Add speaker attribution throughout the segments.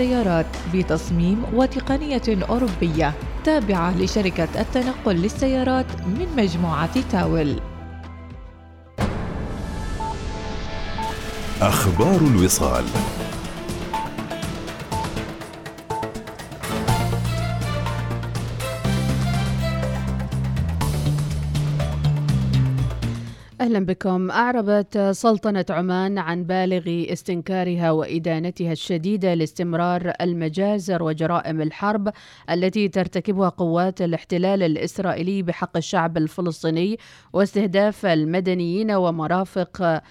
Speaker 1: السيارات بتصميم وتقنية أوروبية تابعة لشركة التنقل للسيارات من مجموعة تاول.
Speaker 2: أخبار الوصال
Speaker 3: أهلا بكم. أعربت سلطنة عمان عن بالغ استنكارها وإدانتها الشديدة لاستمرار المجازر وجرائم الحرب التي ترتكبها قوات الاحتلال الإسرائيلي بحق الشعب الفلسطيني واستهداف المدنيين ومرافق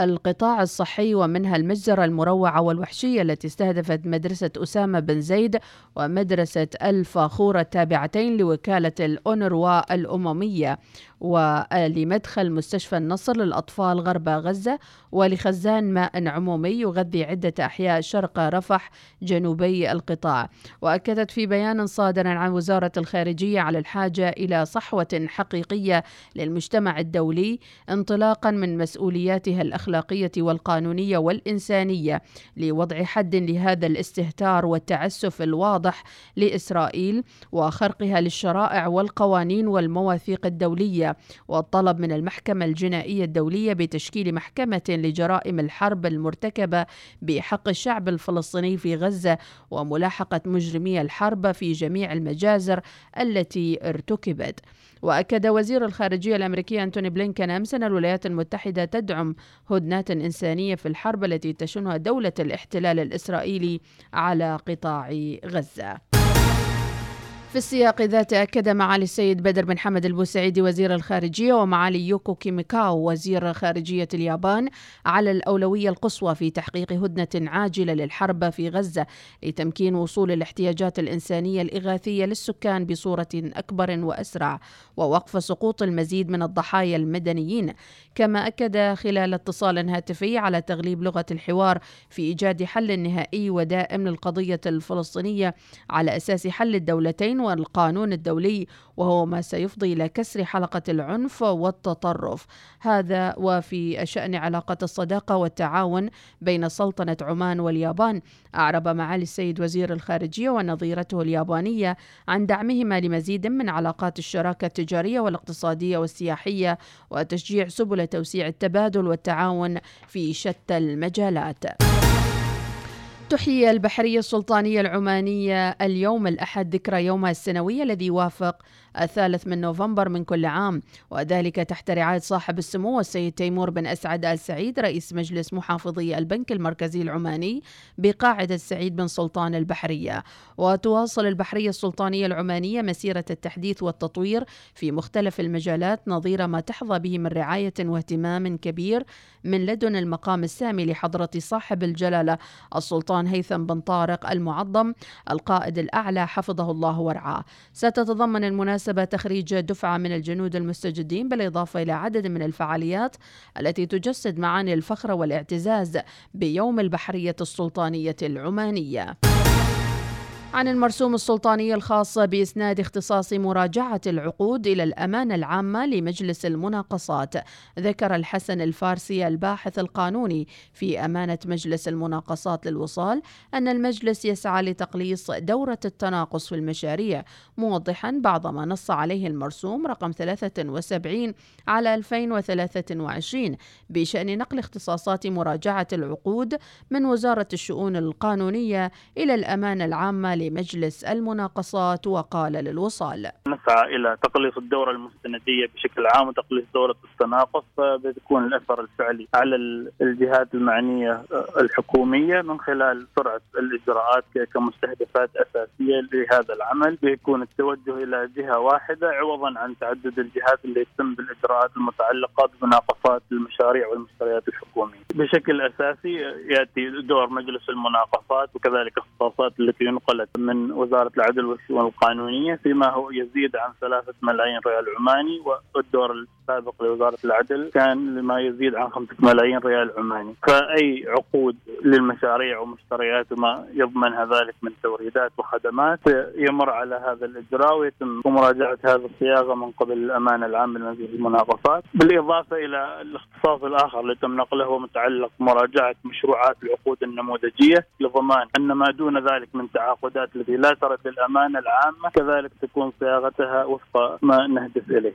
Speaker 3: القطاع الصحي ومنها المجزرة المروعة والوحشية التي استهدفت مدرسة أسامة بن زيد ومدرسة الفاخورة التابعتين لوكالة الأونروا الأممية. ولمدخل مستشفى النصر للأطفال غرب غزة ولخزان ماء عمومي يغذي عدة أحياء شرق رفح جنوبي القطاع. وأكدت في بيان صادر عن وزارة الخارجية على الحاجة إلى صحوة حقيقية للمجتمع الدولي انطلاقا من مسؤولياتها الأخلاقية والقانونية والإنسانية لوضع حد لهذا الاستهتار والتعسف الواضح لإسرائيل وخرقها للشرائع والقوانين والمواثيق الدولية. والطلب من المحكمة الجنائية الدولية بتشكيل محكمة لجرائم الحرب المرتكبة بحق الشعب الفلسطيني في غزة وملاحقة مجرمي الحرب في جميع المجازر التي ارتكبت. وأكد وزير الخارجية الأمريكي أنتوني بلينكن أمس أن الولايات المتحدة تدعم هدنات إنسانية في الحرب التي تشنها دولة الاحتلال الإسرائيلي على قطاع غزة. في السياق ذاته أكد معالي السيد بدر بن حمد البوسعيدي وزير الخارجية ومعالي يوكو كيميكاو وزير خارجية اليابان على الأولوية القصوى في تحقيق هدنة عاجلة للحرب في غزة لتمكين وصول الاحتياجات الإنسانية الإغاثية للسكان بصورة أكبر وأسرع ووقف سقوط المزيد من الضحايا المدنيين. كما أكد خلال اتصال هاتفي على تغليب لغة الحوار في إيجاد حل نهائي ودائم للقضية الفلسطينية على أساس حل الدولتين والقانون الدولي وهو ما سيفضي إلى كسر حلقة العنف والتطرف هذا وفي شأن علاقة الصداقة والتعاون بين سلطنة عمان واليابان أعرب معالي السيد وزير الخارجية ونظيرته اليابانية عن دعمهما لمزيد من علاقات الشراكة التجارية والاقتصادية والسياحية وتشجيع سبل توسيع التبادل والتعاون في شتى المجالات. تحيي البحرية السلطانية العمانية اليوم الأحد ذكرى يومها السنوي الذي يوافق الثالث من نوفمبر من كل عام. وذلك تحت رعاية صاحب السمو السيد تيمور بن أسعد آل سعيد رئيس مجلس محافظي البنك المركزي العماني بقاعدة سعيد بن سلطان البحرية. وتواصل البحرية السلطانية العمانية مسيرة التحديث والتطوير في مختلف المجالات نظير ما تحظى به من رعاية واهتمام كبير من لدن المقام السامي لحضرة صاحب الجلالة السلطان هيثم بن طارق المعظم القائد الأعلى حفظه الله ورعاه. ستتضمن المناسبة تخريج دفعة من الجنود المستجدين بالإضافة إلى عدد من الفعاليات التي تجسد معاني الفخر والاعتزاز بيوم البحرية السلطانية العمانية. عن المرسوم السلطاني الخاص بإسناد اختصاص مراجعة العقود إلى الأمانة العامة لمجلس المناقصات. ذكر الحسن الفارسي الباحث القانوني في أمانة مجلس المناقصات للوصال أن المجلس يسعى لتقليص دورة التناقص في المشاريع موضحا بعض ما نص عليه المرسوم رقم 73 على 2023 بشأن نقل اختصاصات مراجعة العقود من وزارة الشؤون القانونية إلى الأمانة العامة لمجلس المناقصات وقال للوصال.
Speaker 4: نسعى إلى تقليص الدورة المستندية بشكل عام وتقليص دورة التناقص فبتكون الأثر الفعلي على الجهات المعنية الحكومية من خلال سرعة الإجراءات كمستهدفات أساسية لهذا العمل. بيكون التوجه إلى جهة واحدة عوضا عن تعدد الجهات اللي يتم بالإجراءات المتعلقة بمناقصات المشاريع والمشتريات الحكومية. بشكل أساسي يأتي دور مجلس المناقصات وكذلك اختصاصات التي من وزارة العدل والشؤون القانونية فيما هو يزيد عن ثلاثة ملايين ريال عماني والدور السابق لوزارة العدل كان لما يزيد عن خمسة ملايين ريال عماني. فأي عقود للمشاريع ومشتريات وما يضمنها ذلك من توريدات وخدمات يمر على هذا الإجراء ويتم مراجعة هذه الصياغة من قبل الأمانة العامة لمزيد المناقصات. بالإضافة إلى الاختصاص الآخر اللي تم نقله هو متعلق بمراجعة مشروعات العقود النموذجية لضمان أن ما دون ذلك من تعاقدات التي لا ترد الأمانة العامة كذلك تكون صياغتها وفق ما نهدف إليه.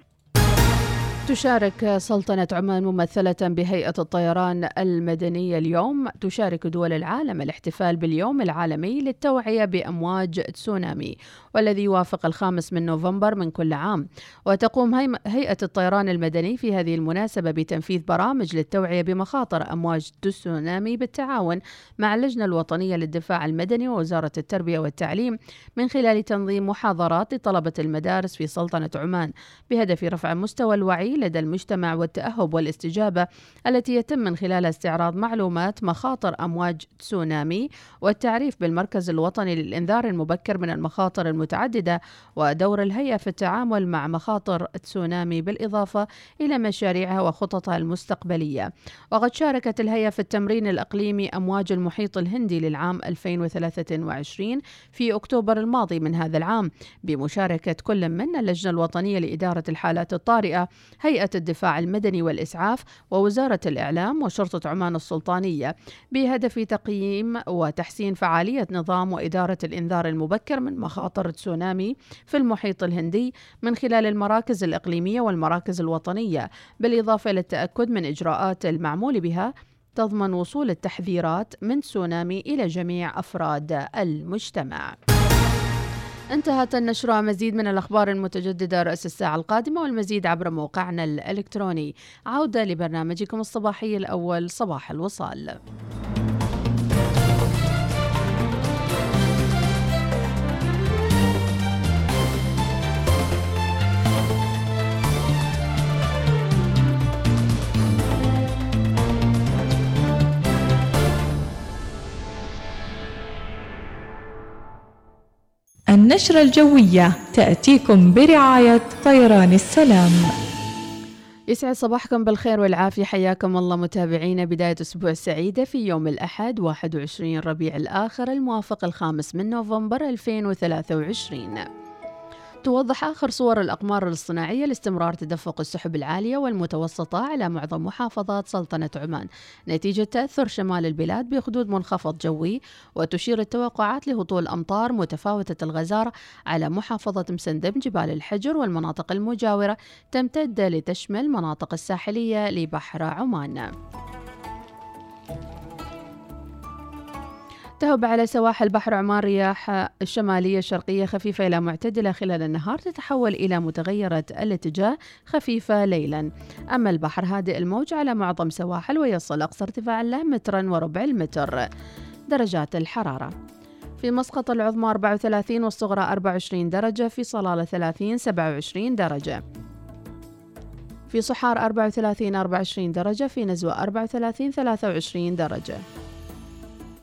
Speaker 3: تشارك سلطنة عمان ممثلة بهيئة الطيران المدنية اليوم. تشارك دول العالم الاحتفال باليوم العالمي للتوعية بأمواج تسونامي والذي يوافق الخامس من نوفمبر من كل عام. وتقوم هيئة الطيران المدني في هذه المناسبة بتنفيذ برامج للتوعية بمخاطر أمواج تسونامي بالتعاون مع اللجنة الوطنية للدفاع المدني ووزارة التربية والتعليم من خلال تنظيم محاضرات لطلبة المدارس في سلطنة عمان. بهدف رفع مستوى الوعي لدى المجتمع والتأهب والاستجابة التي يتم من خلالها استعراض معلومات مخاطر أمواج تسونامي والتعريف بالمركز الوطني للإنذار المبكر من المخاطر المتعددة ودور الهيئة في التعامل مع مخاطر تسونامي بالإضافة إلى مشاريعها وخططها المستقبلية. وقد شاركت الهيئة في التمرين الإقليمي أمواج المحيط الهندي للعام 2023 في أكتوبر الماضي من هذا العام بمشاركة كل من اللجنة الوطنية لإدارة الحالات الطارئة هيئة الدفاع المدني والإسعاف ووزارة الإعلام وشرطة عمان السلطانية بهدف تقييم وتحسين فعالية نظام وإدارة الإنذار المبكر من مخاطر تسونامي في المحيط الهندي من خلال المراكز الإقليمية والمراكز الوطنية بالإضافة إلى التأكد من إجراءات المعمول بها تضمن وصول التحذيرات من تسونامي إلى جميع أفراد المجتمع. انتهت النشرة مزيد من الأخبار المتجددة رأس الساعة القادمة والمزيد عبر موقعنا الإلكتروني. عودة لبرنامجكم الصباحي الأول صباح الوصال.
Speaker 1: النشرة الجوية تأتيكم برعاية طيران السلام.
Speaker 3: يسعد صباحكم بالخير والعافية. حياكم الله متابعينا بداية أسبوع سعيدة في يوم الأحد 21 ربيع الآخر الموافق الخامس من نوفمبر 2023 توضح آخر صور الأقمار الاصطناعية لاستمرار تدفق السحب العالية والمتوسطة على معظم محافظات سلطنة عمان. نتيجة تأثر شمال البلاد بخدود منخفض جوي وتشير التوقعات لهطول أمطار متفاوتة الغزارة على محافظة مسندم جبال الحجر والمناطق المجاورة تمتد لتشمل مناطق الساحلية لبحر عمان. تهب على سواحل بحر عمان رياح الشمالية الشرقية خفيفة إلى معتدلة خلال النهار تتحول إلى متغيرة الاتجاه خفيفة ليلا. أما البحر هادئ الموج على معظم سواحل ويصل أقصى ارتفاع له مترا وربع المتر. درجات الحرارة. في مسقط العظمى 34 والصغرى 24 درجة في صلالة 30 27 درجة. في صحار 34 24 درجة في نزوة 34 23 درجة.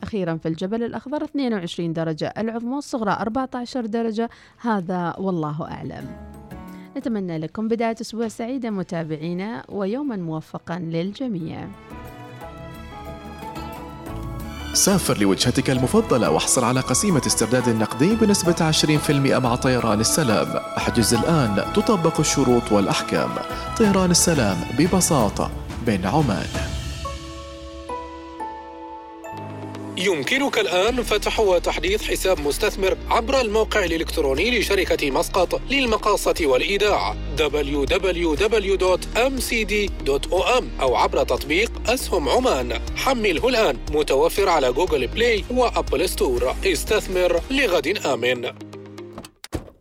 Speaker 3: أخيرا في الجبل الأخضر 22 درجة العظمى الصغرى 14 درجة. هذا والله أعلم. نتمنى لكم بداية أسبوع سعيدة متابعينا ويوما موفقا للجميع.
Speaker 2: سافر لوجهتك المفضلة واحصل على قسيمة استرداد نقدي بنسبة 20% مع طيران السلام. احجز الآن. تطبق الشروط والأحكام. طيران السلام ببساطة بين عمان.
Speaker 5: يمكنك الآن فتح وتحديث حساب مستثمر عبر الموقع الإلكتروني لشركة مسقط للمقاصة والإيداع www.mcd.om أو عبر تطبيق أسهم عمان. حمله الآن متوفر على Google Play و App Store. استثمر لغد آمن.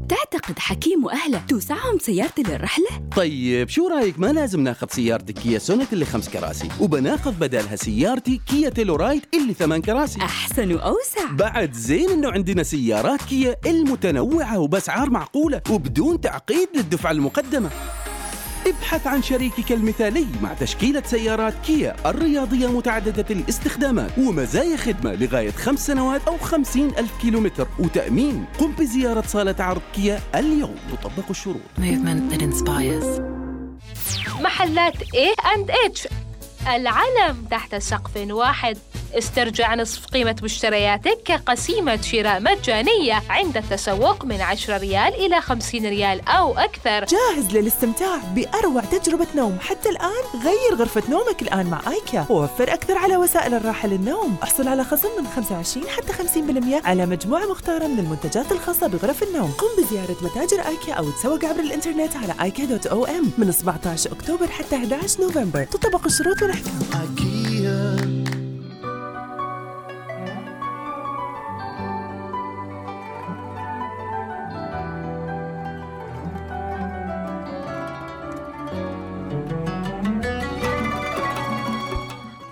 Speaker 6: تعتقد حكيم وأهله توسعهم سيارتي للرحلة؟
Speaker 7: طيب شو رأيك ما لازم ناخذ سيارتك Kia Sonet اللي خمس كراسي وبناخذ بدلها سيارتي Kia Telluride اللي ثمان كراسي.
Speaker 6: أحسن وأوسع.
Speaker 7: بعد زين إنه عندنا سيارات كيا المتنوعة وبأسعار معقولة وبدون تعقيد للدفعة المقدمة. ابحث عن شريكك المثالي مع تشكيلة سيارات كيا الرياضية متعددة الاستخدامات ومزايا خدمة لغاية خمس سنوات أو خمسين ألف كيلومتر وتأمين. قم بزيارة صالة عرض كيا اليوم. تطبق الشروط.
Speaker 8: Movement that inspires.
Speaker 9: محلات A&H العالم تحت سقف واحد. استرجع نصف قيمة مشترياتك كقسيمة شراء مجانية عند التسوق من 10 ريال إلى 50 ريال أو أكثر.
Speaker 10: جاهز للاستمتاع بأروع تجربة نوم. حتى الآن غير غرفة نومك الآن مع آيكيا. ووفر أكثر على وسائل الراحة للنوم. أحصل على خصم من 25 حتى 50% على مجموعة مختارة من المنتجات الخاصة بغرف النوم. قم بزيارة متاجر آيكيا أو تسوق عبر الإنترنت على ايكيا.om من 17 أكتوبر حتى 11 نوفمبر. تطبق الشروط والأحكام.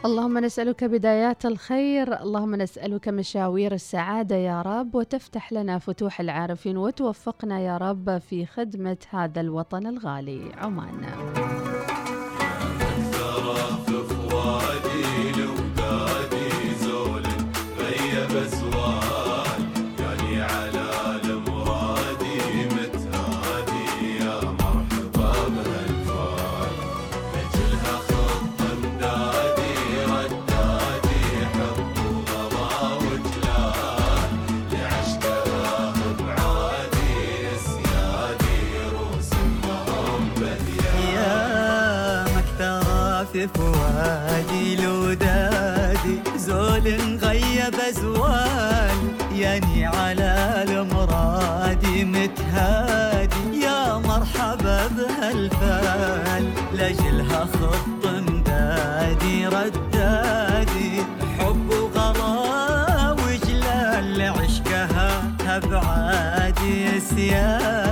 Speaker 3: اللهم نسألك بدايات الخير اللهم نسألك مشاوير السعادة يا رب وتفتح لنا فتوح العارفين وتوفقنا يا رب في خدمة هذا الوطن الغالي. عمان.
Speaker 11: على المرادي متهادي يا مرحبا بهالفال لاجلها خط مدادي ردادي. حب وغلا وجلال عشقها ابعادي سيادي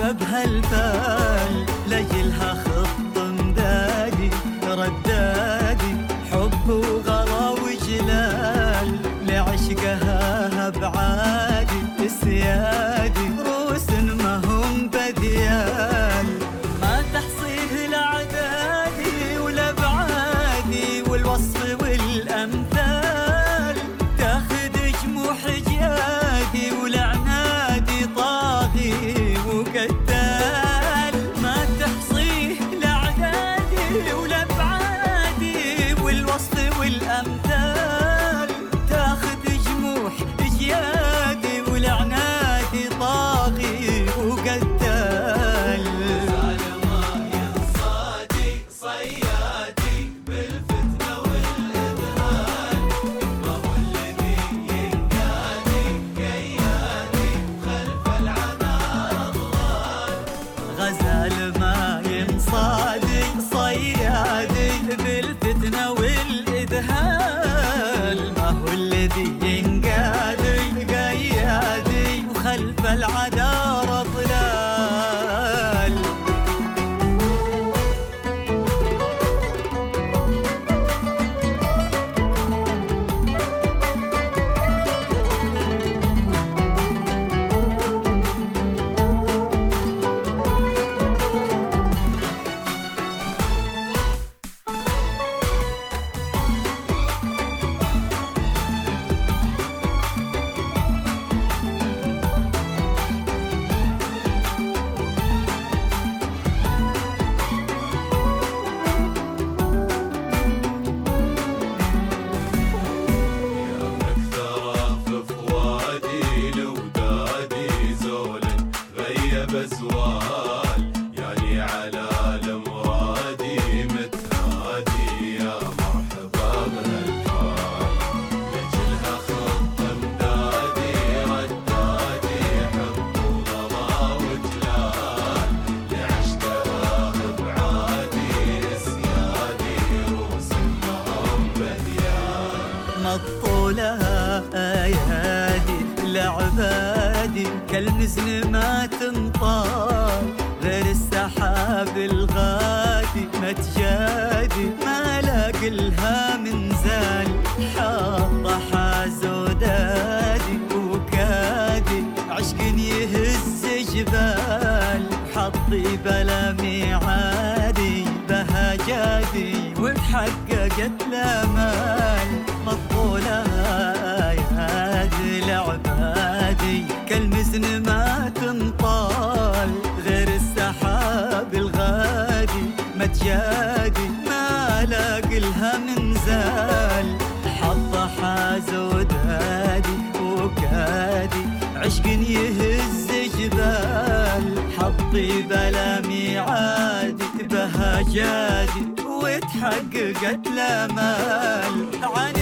Speaker 11: مرحبا بهالفال لاجلها خط مدادي ردادي حب وغلا وجلال. لعشقها بعادي روس ما تجادي ما لاقي لها من زال. حظ حاز ودادي وكادي عشق يهز جبال. حطي بلا ميعادي بهجادي وتحققت الامال عن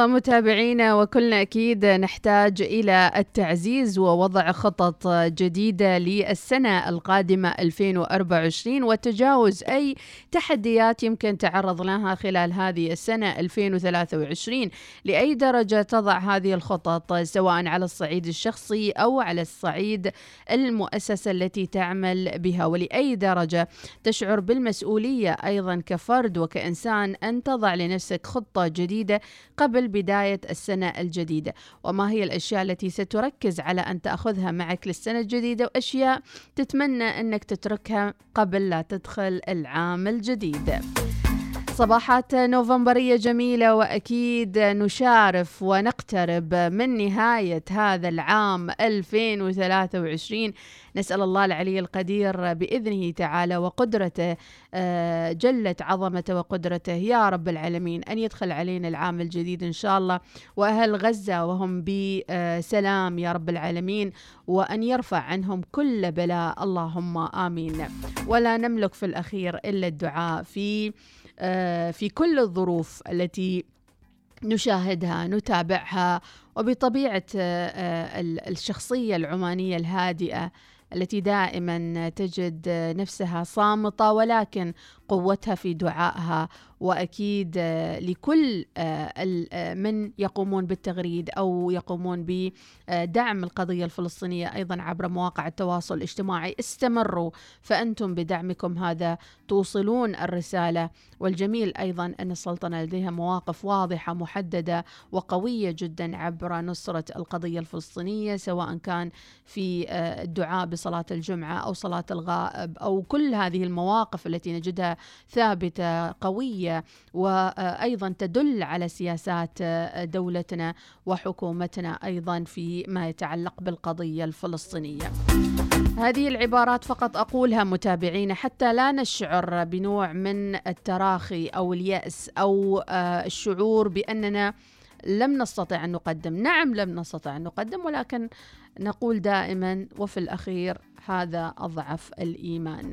Speaker 3: الله متابعينا وكلنا أكيد نحتاج إلى التعزيز ووضع خطط جديدة للسنة القادمة 2024 وتجاوز أي تحديات يمكن تعرض لها خلال هذه السنة 2023 لأي درجة تضع هذه الخطط سواء على الصعيد الشخصي أو على الصعيد المؤسسة التي تعمل بها؟ ولأي درجة تشعر بالمسؤولية أيضا كفرد وكإنسان أن تضع لنفسك خطة جديدة قبل بداية السنة الجديدة. وما هي الأشياء التي ستركز على أن تأخذها معك للسنة الجديدة؟ وأشياء تتمنى أنك تتركها قبل لا تدخل العام الجديد. صباحات نوفمبرية جميلة وأكيد نشارف ونقترب من نهاية هذا العام 2023 نسأل الله العلي القدير بإذنه تعالى وقدرته آه، جلت عظمته وقدرته يا رب العالمين أن يدخل علينا العام الجديد إن شاء الله. وأهل غزة وهم بسلام يا رب العالمين وأن يرفع عنهم كل بلاء. اللهم آمين. ولا نملك في الأخير إلا الدعاء في في كل الظروف التي نشاهدها نتابعها وبطبيعة آه، آه، ال- الشخصية العمانية الهادئة التي دائما تجد نفسها صامتة ولكن قوتها في دعائها وأكيد آه، لكل آه، آه، من يقومون بالتغريد أو يقومون بدعم القضية الفلسطينية أيضا عبر مواقع التواصل الاجتماعي استمروا. فأنتم بدعمكم هذا توصلون الرسالة. والجميل أيضا أن السلطنة لديها مواقف واضحة محددة وقوية جدا عبر نصرة القضية الفلسطينية سواء كان في الدعاء بصلاة الجمعة أو صلاة الغائب أو كل هذه المواقف التي نجدها ثابتة قوية وأيضا تدل على سياسات دولتنا وحكومتنا أيضا في ما يتعلق بالقضية الفلسطينية. هذه العبارات فقط أقولها متابعينا حتى لا نشعر بنوع من التراخي أو اليأس أو آه، الشعور بأننا لم نستطع أن نقدم، نعم لم نستطع أن نقدم ولكن نقول دائما وفي الأخير هذا أضعف الإيمان.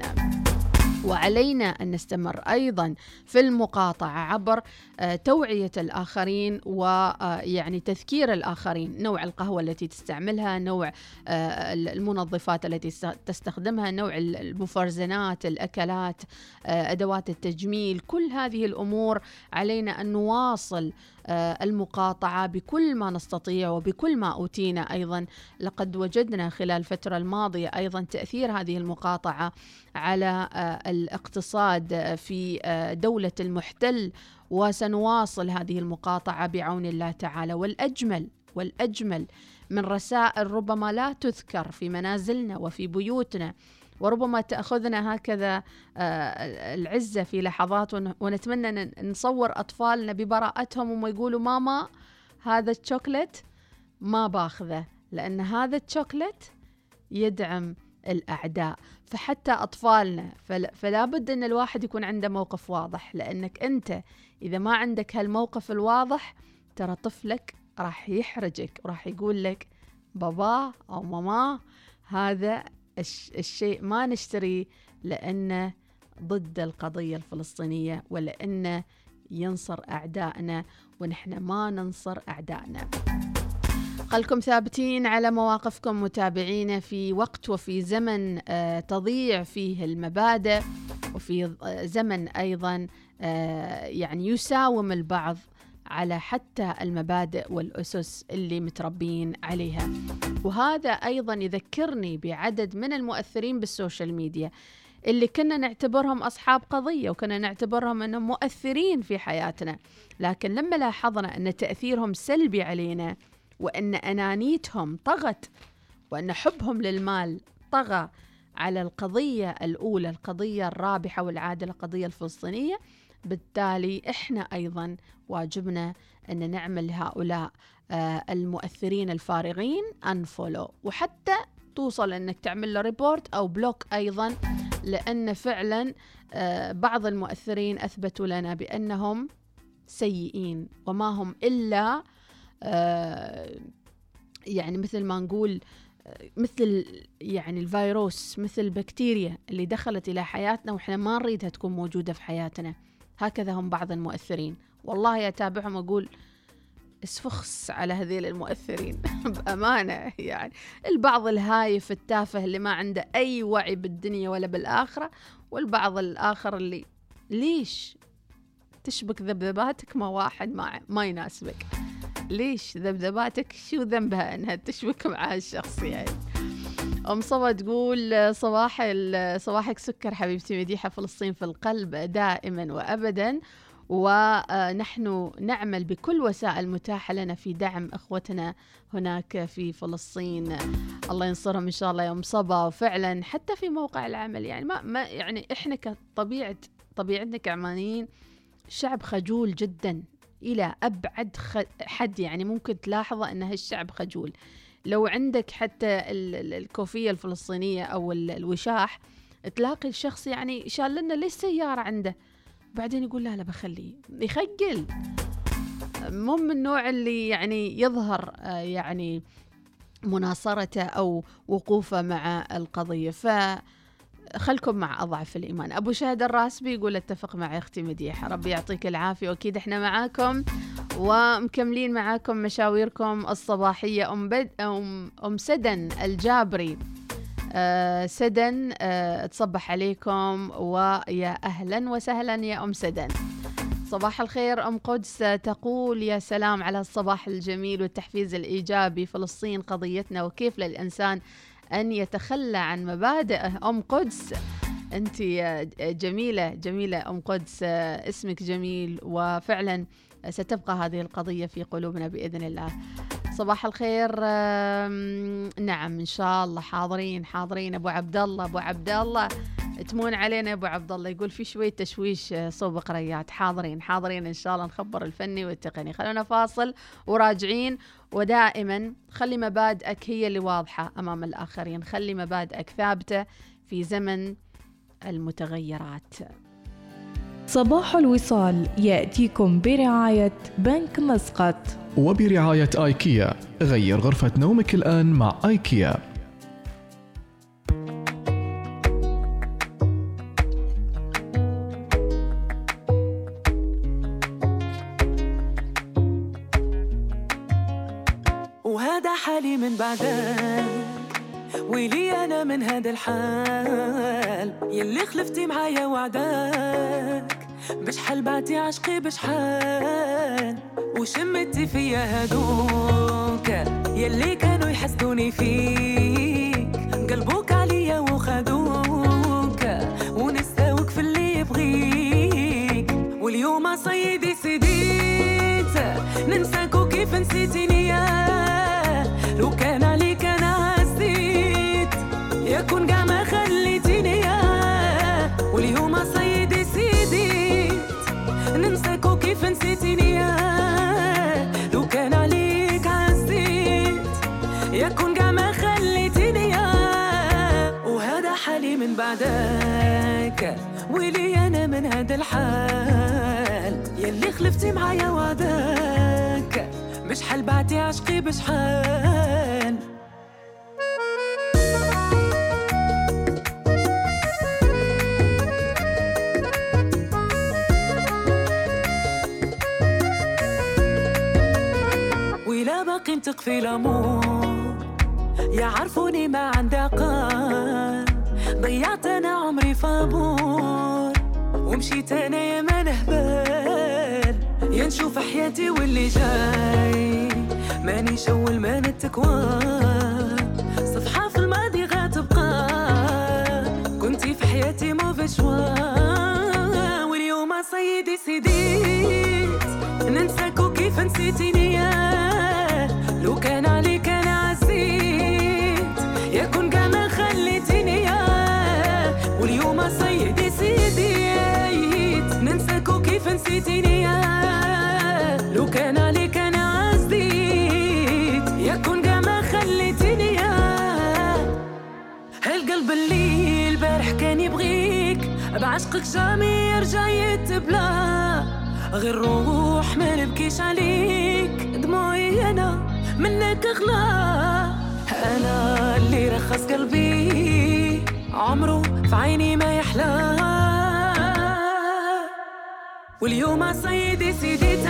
Speaker 3: وعلينا أن نستمر أيضا في المقاطعة عبر آه، توعية الآخرين ويعني تذكير الآخرين نوع القهوة التي تستعملها نوع آه، المنظفات التي تستخدمها نوع المفرزنات الأكلات آه، أدوات التجميل كل هذه الأمور علينا أن نواصل آه، المقاطعة بكل ما نستطيع وبكل ما أوتينا أيضا. لقد وجدنا خلال الفترة الماضية أيضا تأثير هذه المقاطعة على آه، الاقتصاد آه، في آه، دولة المحتل وسنواصل هذه المقاطعة بعون الله تعالى. والأجمل والأجمل من رسائل ربما لا تذكر في منازلنا وفي بيوتنا وربما تأخذنا هكذا آه، العزة في لحظات ون- ونتمنى أن نصور أطفالنا ببراءتهم وما يقولوا ماما هذا الشوكلت ما باخذه لأن هذا الشوكلت يدعم الأعداء. فحتى أطفالنا فل- فلا بد أن الواحد يكون عنده موقف واضح لأنك أنت إذا ما عندك هالموقف الواضح ترى طفلك راح يحرجك وراح يقول لك بابا أو ماما هذا الشيء ما نشتريه لأنه ضد القضية الفلسطينية ولأنه ينصر أعدائنا ونحن ما ننصر أعدائنا. خلكم ثابتين على مواقفكم متابعينا في وقت وفي زمن آه، تضيع فيه المبادئ وفي آه، زمن أيضا آه، يعني يساوم البعض على حتى المبادئ والأسس اللي متربين عليها. وهذا أيضا يذكرني بعدد من المؤثرين بالسوشيال ميديا اللي كنا نعتبرهم أصحاب قضية وكنا نعتبرهم أنهم مؤثرين في حياتنا. لكن لما لاحظنا أن تأثيرهم سلبي علينا وأن أنانيتهم طغت وأن حبهم للمال طغى على القضية الأولى القضية الرابحة والعادلة القضية الفلسطينية بالتالي إحنا أيضا واجبنا أن نعمل هؤلاء آه، المؤثرين الفارغين unfollow وحتى توصل أنك تعمل له report أو block أيضا لأن فعلا آه، بعض المؤثرين أثبتوا لنا بأنهم سيئين وما هم إلا آه، يعني مثل ما نقول مثل يعني الفيروس مثل البكتيريا اللي دخلت إلى حياتنا وإحنا ما نريدها تكون موجودة في حياتنا. هكذا هم بعض المؤثرين. والله أتابعهم أقول اسفخس على هذيل المؤثرين. بأمانة يعني. البعض الهايف التافه اللي ما عنده أي وعي بالدنيا ولا بالآخرة والبعض الآخر اللي ليش تشبك ذبذباتك؟ مع واحد ما, ما يناسبك. ليش ذبذباتك؟ شو ذنبها إنها تشبك مع هالشخص يعني أم صبا تقول صباح صباحك سكر حبيبتي مديحة فلسطين في القلب دائما وابدا. ونحن نعمل بكل وسائل متاحة لنا في دعم إخوتنا هناك في فلسطين. الله ينصرهم إن شاء الله يوم صبا. وفعلا حتى في موقع العمل يعني ما, ما يعني إحنا كطبيعة طبيعتنا كعمانيين شعب خجول جدا إلى أبعد. حد. يعني ممكن تلاحظه إن هالشعب خجول. لو عندك حتى ال- ال- الكوفية الفلسطينية أو ال- الوشاح تلاقي الشخص يعني شال لنا ليش سيارة عنده؟ بعدين يقول لا لا بخليه. يخجل. مو من النوع اللي يعني يظهر آه، يعني مناصرته أو وقوفه مع القضية. ف خلكم مع أضعف الإيمان. أبو شهد الراسبي يقول اتفق مع أختي مديحة. ربي يعطيك العافية. وأكيد إحنا معاكم ومكملين معاكم مشاويركم الصباحية. أم, بد... أم... أم سدن الجابري. آه سدن آه تصبح عليكم ويا أهلا وسهلا يا أم سدن. صباح الخير أم قدس. تقول يا سلام على الصباح الجميل والتحفيز الإيجابي. فلسطين قضيتنا وكيف للإنسان أن يتخلى عن مبادئه أم قدس. أنت جميلة جميلة أم قدس اسمك جميل وفعلا ستبقى هذه القضية في قلوبنا بإذن الله. صباح الخير. نعم إن شاء الله حاضرين حاضرين. أبو عبد الله أبو عبد الله. تمون علينا يا أبو عبد الله. يقول في شوية تشويش آه، صوب قريات. حاضرين حاضرين إن شاء الله نخبر الفني والتقني. خلونا فاصل وراجعين. ودائما خلي مبادئك هي اللي واضحة أمام الآخرين. خلي مبادئك ثابتة في زمن المتغيرات.
Speaker 1: صباح الوصال يأتيكم برعاية بنك مسقط.
Speaker 2: وبرعاية آيكيا غير غرفة نومك الآن مع آيكيا.
Speaker 10: حالي من بعدك. ويلي أنا من هذا الحال. يلي خلفتي معايا وعدك. بشحال بعتي عشقي بشحال وشمتي فيا هادوك. يلي كانوا يحسدوني فيك. قلبوك عليا وخدوك. ونساوك في اللي يبغيك. واليوم صيدي سديت. ننساك وكيف نسيتيني وكيف نسيتيني يا لو كان عليك عزيت يكون قاع ما خليتيني يا. وهذا حالي من بعدك ويلي أنا من هذا الحال. يلي خلفتي معايا وعدك بشحال بعتي عشقي بشحال نتق في الأمور يعرفوني ما عندي عقل ضيعت أنا عمري فابور ومشيت أنا يا ما نهبال يا نشوف حياتي واللي جاي. ماني شول ما نتكوان صفحة في الماضي غتبقى كنتي في حياتي موفي شوا واليوم سيدي سيديت. ننساك وكيف نسيتيني كان عليك أنا عزيت كان ما خليتيني يا سيدي نسيتيني يا لو كان عليك أنا عزيت كان ما خليتيني يا اللي البارح كان يبغيك. بعشقك جامي يرجع يتبلى. غير روح ما نبكيش عليك. دموعي أنا منك أغلى. أنا اللي رخص قلبي. عمره في عيني ما يحلى. واليوم سيدي سيديتك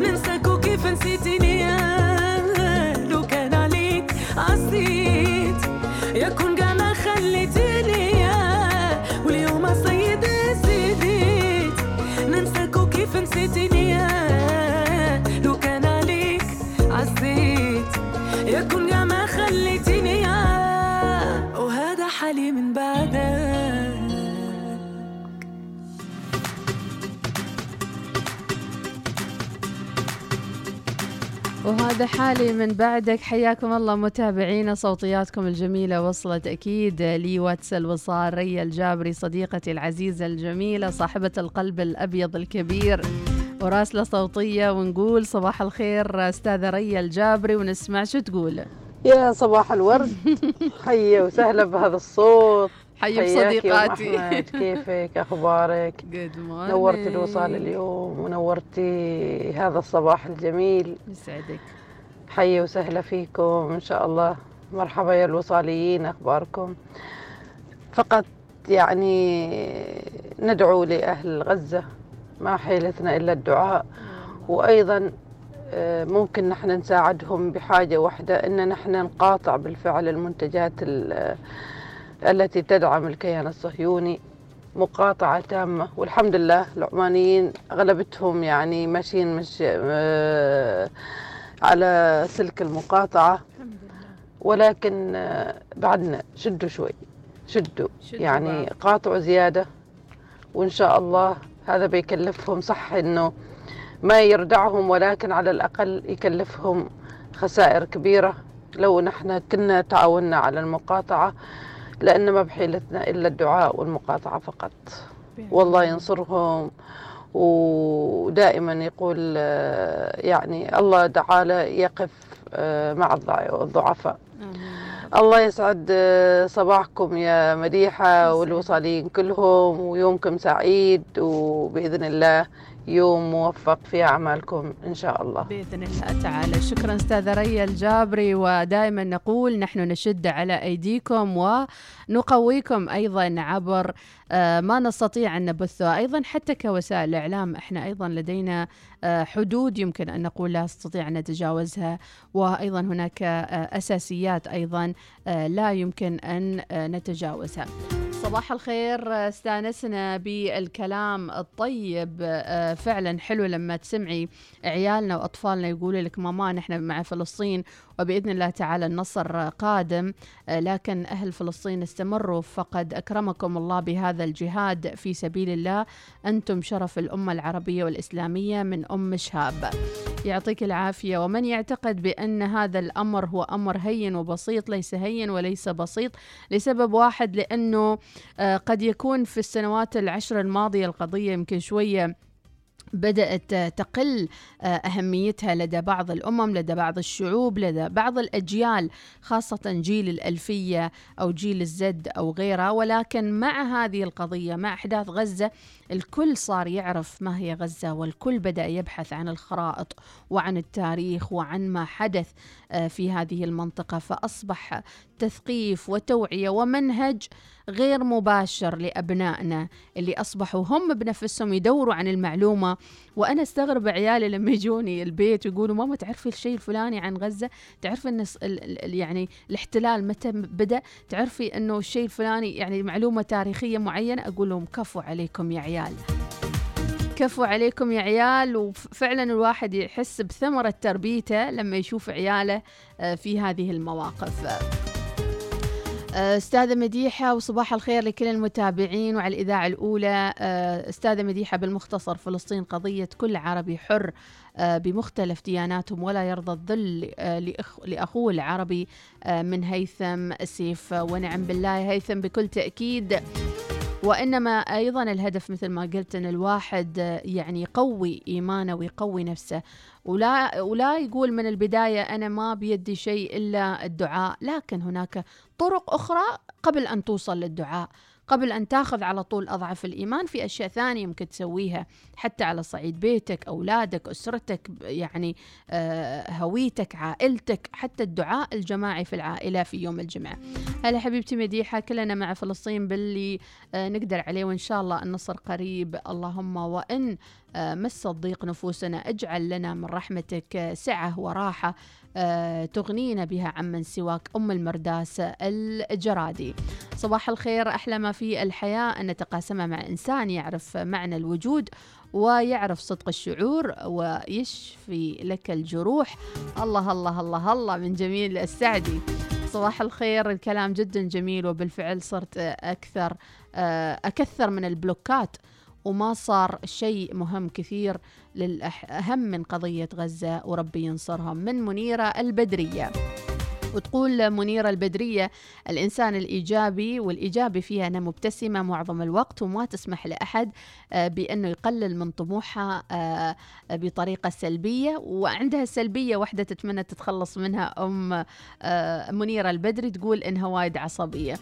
Speaker 10: ننساك وكيف نسيتيني يا لو كان عليك عصيت يكون قاع ما خليتيني يا واليوم سيدي سيديت. ننساك وكيف نسيتيني وهذا حالي من بعدك.
Speaker 3: حياكم الله متابعينا صوتياتكم الجميلة وصلت أكيد لي واتس الوصال ريا الجابري صديقتي العزيزة الجميلة صاحبة القلب الأبيض الكبير. وراسلة صوتية ونقول صباح الخير أستاذة ريا الجابري ونسمع شو تقول.
Speaker 12: يا صباح الورد. حيا وسهلا بهذا الصوت.
Speaker 3: بصديقاتي.
Speaker 12: أحمد، كيفك؟
Speaker 3: أخبارك.
Speaker 12: نورت الوصال اليوم ونورتي هذا الصباح الجميل.
Speaker 3: يسعدك.
Speaker 12: حيا وسهلا فيكم. إن شاء الله مرحبا يا الوصاليين أخباركم. فقط يعني ندعو لأهل غزة ما حيلتنا إلا الدعاء. وأيضا آه، ممكن نحن نساعدهم بحاجة واحدة إن نحن نقاطع بالفعل المنتجات ال- التي تدعم الكيان الصهيوني مقاطعة تامة. والحمد لله العمانيين أغلبتهم يعني ماشيين مش آه، على سلك المقاطعة. ولكن آه، بعدنا شدوا شوي شدوا يعني. قاطعوا زيادة. وإن شاء الله هذا بيكلفهم صح إنه ما يردعهم ولكن على الأقل يكلفهم خسائر كبيرة. لو نحن كنا تعاوننا على المقاطعة لأن ما بحيلتنا إلا الدعاء والمقاطعة فقط. والله ينصرهم. ودائما يقول يعني الله تعالى يقف آه، مع الضع- الضعفاء. الله يسعد آه، صباحكم يا مديحة والوصالين كلهم ويومكم سعيد وبإذن الله يوم موفق في أعمالكم إن شاء الله.
Speaker 3: بإذن الله تعالى. شكرا أستاذة ريا الجابري ودائما نقول نحن نشد على أيديكم ونقويكم أيضا عبر آه، ما نستطيع أن نبثه. أيضا حتى كوسائل الإعلام إحنا أيضا لدينا آه، حدود يمكن أن نقول لا نستطيع أن نتجاوزها وأيضا هناك آه، أساسيات أيضا لا يمكن أن نتجاوزها. صباح الخير. استانسنا بالكلام الطيب. فعلا حلو لما تسمعي عيالنا وأطفالنا يقولوا لك ماما نحن مع فلسطين وبإذن الله تعالى النصر قادم. لكن أهل فلسطين استمروا فقد أكرمكم الله بهذا الجهاد في سبيل الله. أنتم شرف الأمة العربية والإسلامية من أم شهاب. يعطيك العافية. ومن يعتقد بأن هذا الأمر هو أمر هين وبسيط ليس هين وليس بسيط لسبب واحد لأنه آه، قد يكون في السنوات العشر الماضية القضية يمكن شوية بدأت تقل آه، أهميتها لدى بعض الأمم لدى بعض الشعوب لدى بعض الأجيال خاصة جيل الألفية أو جيل الزد أو غيرها ولكن مع هذه القضية مع أحداث غزة الكل صار يعرف ما هي غزة والكل بدأ يبحث عن الخرائط وعن التاريخ وعن ما حدث آه، في هذه المنطقة. فأصبح تثقيف وتوعية ومنهج غير مباشر لأبنائنا اللي أصبحوا هم بنفسهم يدوروا عن المعلومة. وأنا أستغرب عيالي لما يجوني البيت ويقولوا ماما تعرفي الشيء الفلاني عن غزة؟ تعرفي أن يعني الاحتلال متى بدأ؟ تعرفي أنه الشيء الفلاني يعني معلومة تاريخية معينة؟ أقول لهم كفوا عليكم يا عيال كفو عليكم يا عيال. وفعلا الواحد يحس بثمرة تربيته لما يشوف عياله آه، في هذه المواقف. أستاذة مديحة وصباح الخير لكل المتابعين. وعلى الإذاعة الأولى آه، أستاذة مديحة بالمختصر فلسطين قضية كل عربي حر بمختلف دياناتهم ولا يرضى الظل لأخوه العربي من هيثم سيف ونعم بالله هيثم بكل تأكيد. وإنما أيضا الهدف مثل ما قلت إن الواحد يعني يقوي إيمانه ويقوي نفسه. ولا ولا يقول من البداية أنا ما بيدي شيء إلا الدعاء لكن هناك طرق أخرى قبل أن توصل للدعاء. قبل أن تاخذ على طول أضعف الإيمان. في أشياء ثانية ممكن تسويها حتى على صعيد بيتك أولادك أسرتك يعني آه، هويتك عائلتك حتى الدعاء الجماعي في العائلة في يوم الجمعة. هلا حبيبتي مديحة كلنا مع فلسطين باللي آه، نقدر عليه وإن شاء الله النصر قريب. اللهم وإن آه، مس الضيق نفوسنا اجعل لنا من رحمتك سعة وراحة. تغنينا بها عمن سواك أم المرداس الجرادي. صباح الخير أحلى ما في الحياة. أن نتقاسمها مع إنسان يعرف معنى الوجود ويعرف صدق الشعور ويشفي لك الجروح. الله الله الله الله من جميل السعدي. صباح الخير الكلام جدا جميل وبالفعل صرت أكثر آه، أكثر من البلوكات وما صار شيء مهم كثير للأهم من قضية غزة وربي ينصرهم من منيرة البدرية. وتقول منيرة البدرية الإنسان الإيجابي والإيجابي فيها أنها مبتسمة معظم الوقت وما تسمح لأحد آه، بأنه يقلل من طموحها آه، بطريقة سلبية. وعندها سلبية واحدة تتمنى تتخلص منها أم آه، منيرة البدري تقول إنها وايد عصبية.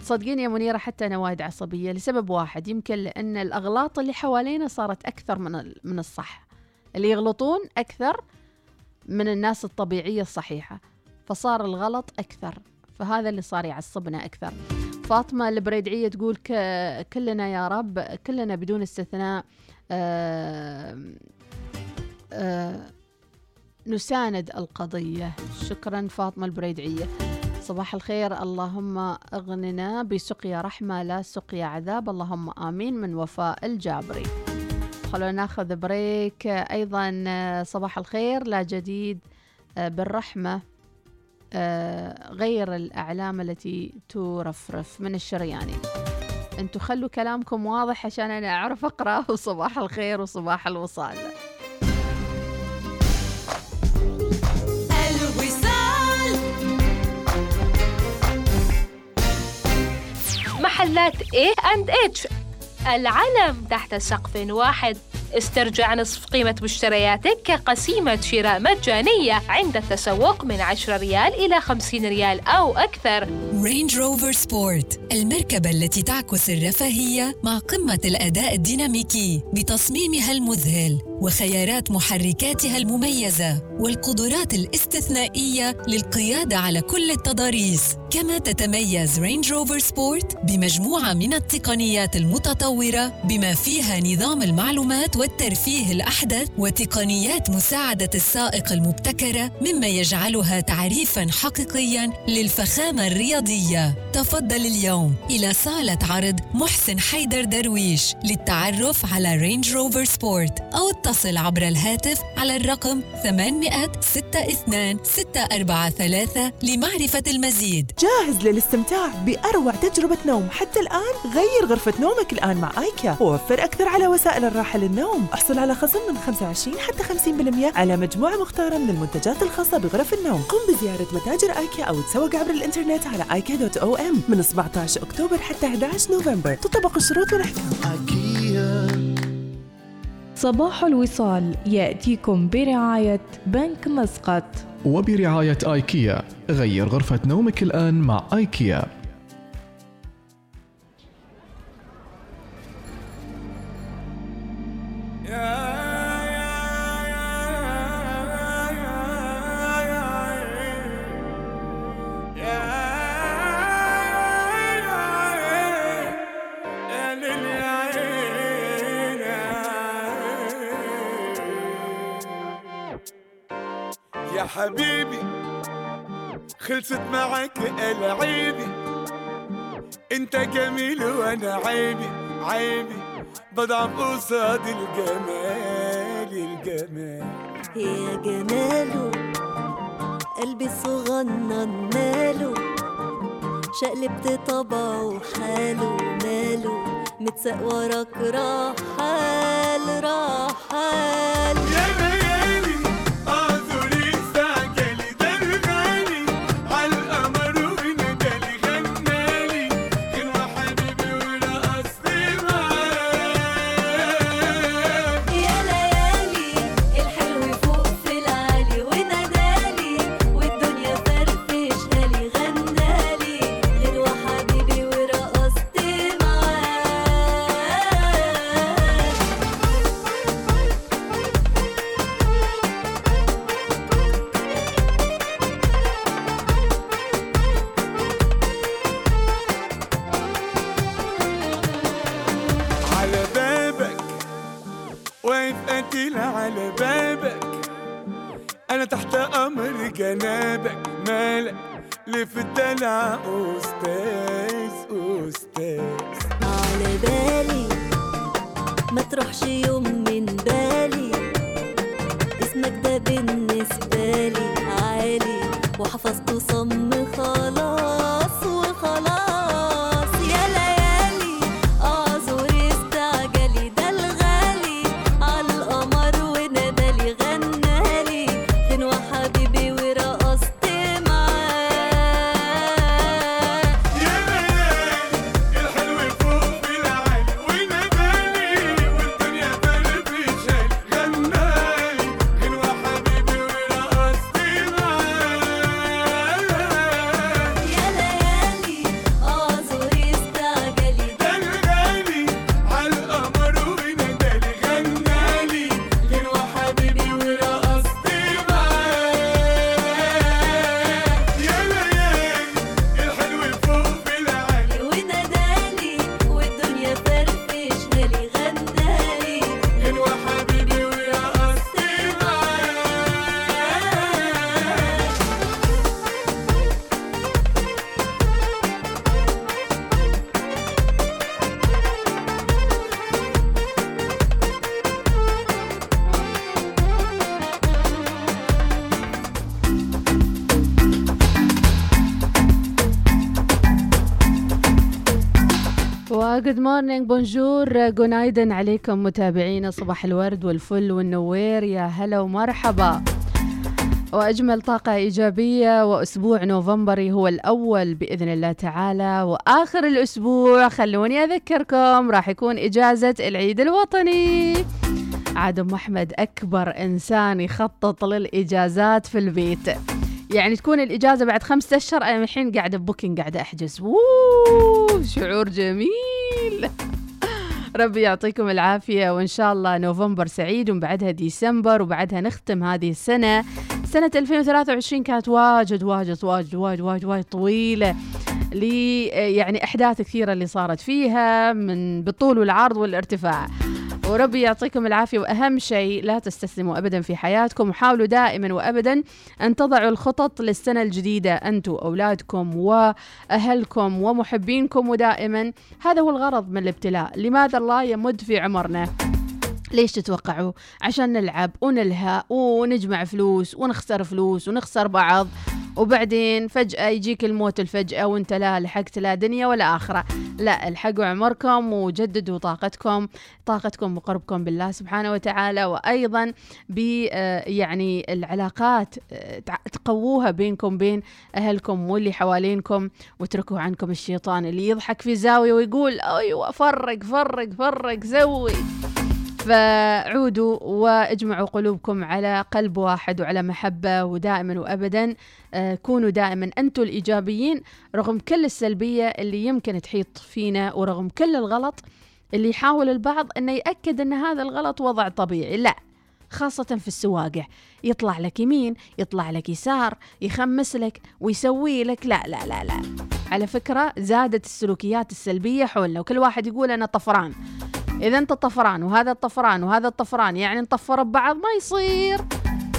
Speaker 3: تصدقين يا منيرة حتى أنا وايد عصبية لسبب واحد يمكن لأن الأغلاط اللي حوالينا صارت أكثر من من الصح. اللي يغلطون أكثر من الناس الطبيعية الصحيحة فصار الغلط أكثر فهذا اللي صار يعصبنا أكثر. فاطمة البريدعية تقول كلنا يا رب كلنا بدون استثناء آآ آآ نساند القضية. شكرا فاطمة البريدعية. صباح الخير. اللهم أغننا بسقيا رحمة لا سقيا عذاب. اللهم آمين من وفاء الجابري. خلونا ناخذ بريك. أيضا صباح الخير. لا جديد بالرحمة غير الأعلام التي ترفرف من الشرياني. أنتوا خلوا كلامكم واضح عشان أنا أعرف أقرأ وصباح الخير وصباح الوصال.
Speaker 9: محلات A and H. العلم تحت سقف واحد. استرجع نصف قيمة مشترياتك كقسيمة شراء مجانية عند التسوق من 10 ريال إلى 50 ريال أو أكثر.
Speaker 13: Range Rover Sport المركبة التي تعكس الرفاهية مع قمة الأداء الديناميكي بتصميمها المذهل. وخيارات محركاتها المميزة والقدرات الاستثنائية للقيادة على كل التضاريس. كما تتميز Range Rover Sport بمجموعة من التقنيات المتطورة بما فيها نظام المعلومات والترفيه الأحدث وتقنيات مساعدة السائق المبتكرة مما يجعلها تعريفاً حقيقياً للفخامة الرياضية. تفضل اليوم إلى صالة عرض محسن حيدر درويش للتعرف على Range Rover Sport أو اتصل عبر الهاتف على الرقم 862 643 لمعرفة المزيد.
Speaker 10: جاهز للاستمتاع بأروع تجربة نوم. حتى الآن غير غرفة نومك الآن مع آيكيا. ووفر أكثر على وسائل الراحة للنوم. احصل على خصم من 25 حتى 50% على مجموعة مختارة من المنتجات الخاصة بغرف النوم. قم بزيارة متاجر آيكيا أو تسوق عبر الإنترنت على ايكيا.om من 17 أكتوبر حتى 11 نوفمبر. تطبق الشروط والأحكام.
Speaker 1: صباح الوصال يأتيكم برعاية بنك مسقط.
Speaker 2: وبرعاية آيكيا غير غرفة نومك الآن مع آيكيا.
Speaker 14: خلصت معك العيبي أنت جميل وأنا عيبي عيبي بضعف قصاد الجمال الجمال.
Speaker 15: يا جماله قلبي الصغنن ماله. شقلبت طبعه حاله ماله متساق وراك رحال رحال
Speaker 3: morning bonjour günaydın عليكم متابعينا. صباح الورد والفل والنوير. يا هلا ومرحبا. وأجمل طاقة إيجابية وأسبوع نوفمبري هو الأول بإذن الله تعالى. وآخر الأسبوع خلوني أذكركم راح يكون إجازة العيد الوطني. عاد ام احمد أكبر إنسان يخطط للإجازات في البيت. يعني تكون الإجازة بعد خمسة أشهر أنا الحين قاعدة booking قاعدة أحجز. ووو شعور جميل. ربي يعطيكم العافية وإن شاء الله نوفمبر سعيد وبعدها ديسمبر وبعدها نختم هذه السنة. سنة 2023 كانت واجد واجد واجد واجد واجد, واجد طويلة لي يعني أحداث كثيرة اللي صارت فيها من بالطول والعرض والارتفاع. وربي يعطيكم العافية وأهم شيء لا تستسلموا أبدا في حياتكم وحاولوا دائما وأبدا أن تضعوا الخطط للسنة الجديدة أنتم أولادكم وأهلكم ومحبينكم ودائما. هذا هو الغرض من الابتلاء. لماذا الله يمد في عمرنا؟ ليش تتوقعوا؟ عشان نلعب ونلهى ونجمع فلوس ونخسر فلوس ونخسر بعض. وبعدين فجأة يجيك الموت الفجأة وانت لا لحقت لا دنيا ولا آخرة. لا الحقوا عمركم وجددوا طاقتكم طاقتكم وقربكم بالله سبحانه وتعالى وأيضا ب آه، يعني العلاقات آه، تقووها بينكم بين أهلكم واللي حوالينكم واتركوا عنكم الشيطان اللي يضحك في زاوية ويقول أيوة فرق فرق فرق سوي فعودوا واجمعوا قلوبكم على قلب واحد وعلى محبة ودائما وأبدا. آه، كونوا دائما أنتم الإيجابيين رغم كل السلبية اللي يمكن تحيط فينا ورغم كل الغلط اللي يحاول البعض أنه يأكد أن هذا الغلط وضع طبيعي. لا خاصة في السواقع. يطلع لك يمين يطلع لك يسار يخمس لك ويسوي لك. لا لا لا لا. على فكرة زادت السلوكيات السلبية حولنا وكل واحد يقول أنا طفران. إذا أنت طفران وهذا الطفران وهذا الطفران يعني نطفر ببعض ما يصير.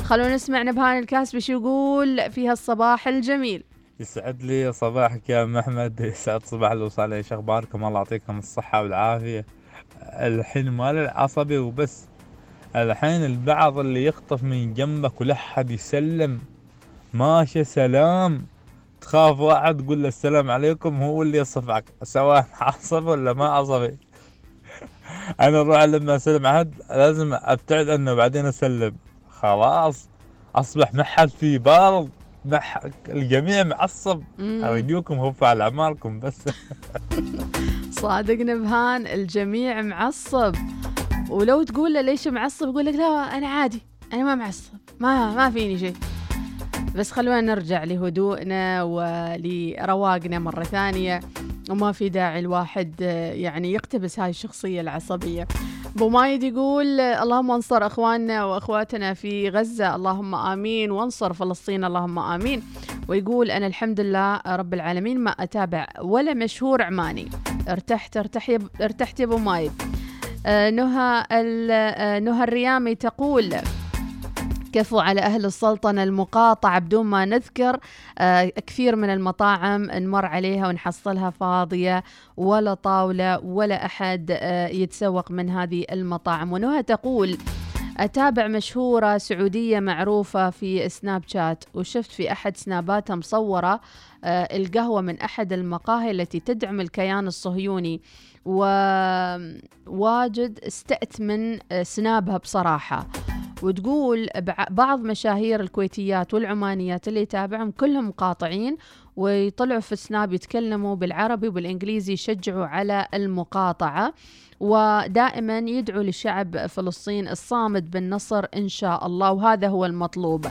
Speaker 3: خلونا نسمع نبهان الكاسبي شو يقول في هالصباح الجميل.
Speaker 16: يسعد لي صباحك يا ام احمد يسعد صباح الوصال. إيش أخباركم؟ الله يعطيكم الصحة والعافية. الحين مال العصبي وبس. الحين البعض اللي يخطف من جنبك ولا حد يسلم. ماشي سلام. تخاف واحد تقول له السلام عليكم هو اللي يصفعك. سواء عصبي ولا ما عصبي. أنا أروح لما اسلم احد لازم أبتعد عنه بعدين أسلم. خلاص أصبح ما حد في بارض ما حد الجميع معصب. ارجوكم هفوا على أعمالكم بس.
Speaker 3: صادق نبهان الجميع معصب. ولو تقول له ليش معصب يقول لك لا أنا عادي أنا ما معصب ما ما فيني شيء. بس خلونا نرجع لهدوءنا ولرواقنا مرة ثانية. وما في داعي الواحد آه، يعني يقتبس هاي الشخصية العصبية. أبو مايد يقول آه، اللهم انصر أخواننا وأخواتنا في غزة اللهم آمين وانصر فلسطين اللهم آمين. ويقول أنا الحمد لله رب العالمين ما أتابع ولا مشهور عماني. ارتحت ارتح يا ارتحت يا أبو مايد. آه، نهى نهى الريامي تقول كفوا على أهل السلطنة المقاطعة بدون ما نذكر آه، كثير من المطاعم نمر عليها ونحصلها فاضية ولا طاولة ولا أحد آه، يتسوق من هذه المطاعم. ونهى تقول أتابع مشهورة سعودية معروفة في سناب شات وشفت في أحد سناباتها مصورة آه، القهوة من أحد المقاهي التي تدعم الكيان الصهيوني. وواجد استأت من سنابها بصراحة. وتقول بع- بعض مشاهير الكويتيات والعمانيات اللي يتابعهم كلهم مقاطعين ويطلعوا في سناب يتكلموا بالعربي وبالإنجليزي يشجعوا على المقاطعة. ودائما يدعوا لشعب فلسطين الصامد بالنصر إن شاء الله وهذا هو المطلوب.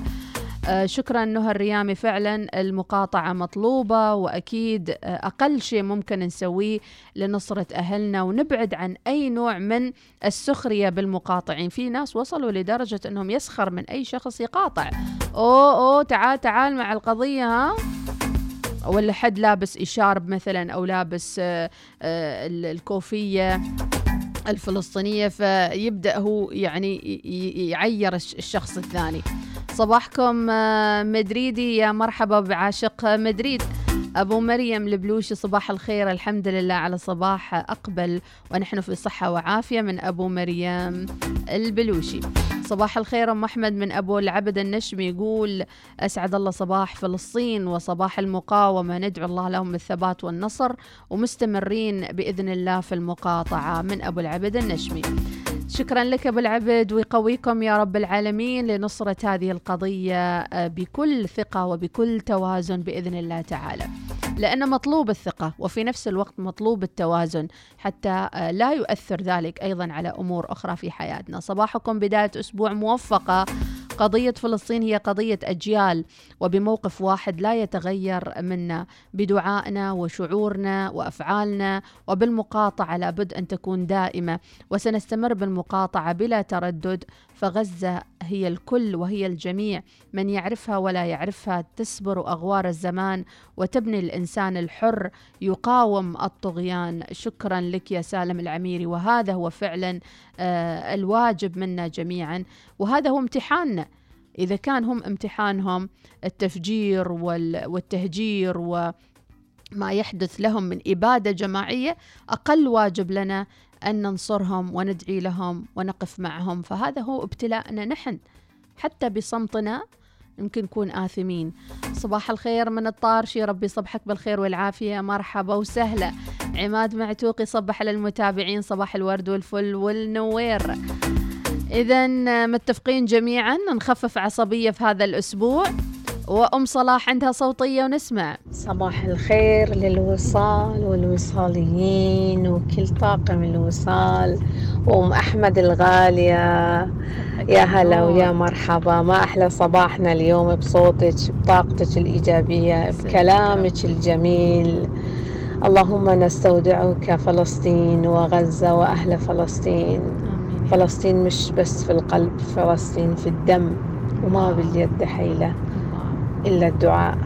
Speaker 3: شكرا نهى الريامي. فعلا المقاطعة مطلوبة وأكيد آه، أقل شيء ممكن نسويه لنصرة أهلنا ونبعد عن أي نوع من السخرية بالمقاطعين. في ناس وصلوا لدرجة أنهم يسخر من أي شخص يقاطع. أوه أوه تعال تعال مع القضية ها؟ ولا حد لابس إشارب مثلا أو لابس آه، آه، ال- الكوفية. الفلسطينية فيبدأ هو يعني يعير الش- الشخص الثاني. صباحكم آه، مدريدي. يا مرحبا بعاشق مدريد. أبو مريم البلوشي صباح الخير الحمد لله على صباح أقبل ونحن في صحة وعافية من أبو مريم البلوشي. صباح الخير أم أحمد من أبو العبد النشمي يقول أسعد الله صباح فلسطين وصباح المقاومة ندعو الله لهم بالثبات والنصر ومستمرين بإذن الله في المقاطعة من أبو العبد النشمي. شكرا لك أبو العبد ويقويكم يا رب العالمين لنصرة هذه القضية آه، بكل ثقة وبكل توازن بإذن الله تعالى. لأن مطلوب الثقة وفي نفس الوقت مطلوب التوازن حتى آه، لا يؤثر ذلك أيضا على أمور أخرى في حياتنا. صباحكم بداية أسبوع موفقة. قضية فلسطين هي قضية أجيال وبموقف واحد لا يتغير منا. بدعائنا وشعورنا وأفعالنا وبالمقاطعة لابد أن تكون دائمة. وسنستمر بالمقاطعة بلا تردد. فغزة هي الكل وهي الجميع. من يعرفها ولا يعرفها تسبر أغوار الزمان وتبني الإنسان الحر. يقاوم الطغيان. شكرا لك يا سالم العميري. وهذا هو فعلا آه، الواجب منا جميعا. وهذا هو امتحاننا. إذا كان هم امتحانهم التفجير وال- والتهجير و ما يحدث لهم من إبادة جماعية أقل واجب لنا أن ننصرهم وندعي لهم ونقف معهم. فهذا هو ابتلاءنا نحن حتى بصمتنا يمكن نكون آثمين. صباح الخير من الطارشي ربي صبحك بالخير والعافية. مرحبا وسهلا. عماد معتوقي صبح على المتابعين صباح الورد والفل والنوير. إذا متفقين جميعا نخفف عصبية في هذا الأسبوع. وأم صلاح عندها صوتية ونسمع.
Speaker 17: صباح الخير للوصال والوصاليين وكل طاقم الوصال. وأم أحمد الغالية يا هلا ويا مرحبا. ما أحلى صباحنا اليوم بصوتك بطاقتك الإيجابية بكلامك الجميل. اللهم نستودعك فلسطين وغزة وأهل فلسطين. فلسطين مش بس في القلب فلسطين في الدم وما باليد حيلة. إلا الدعاء.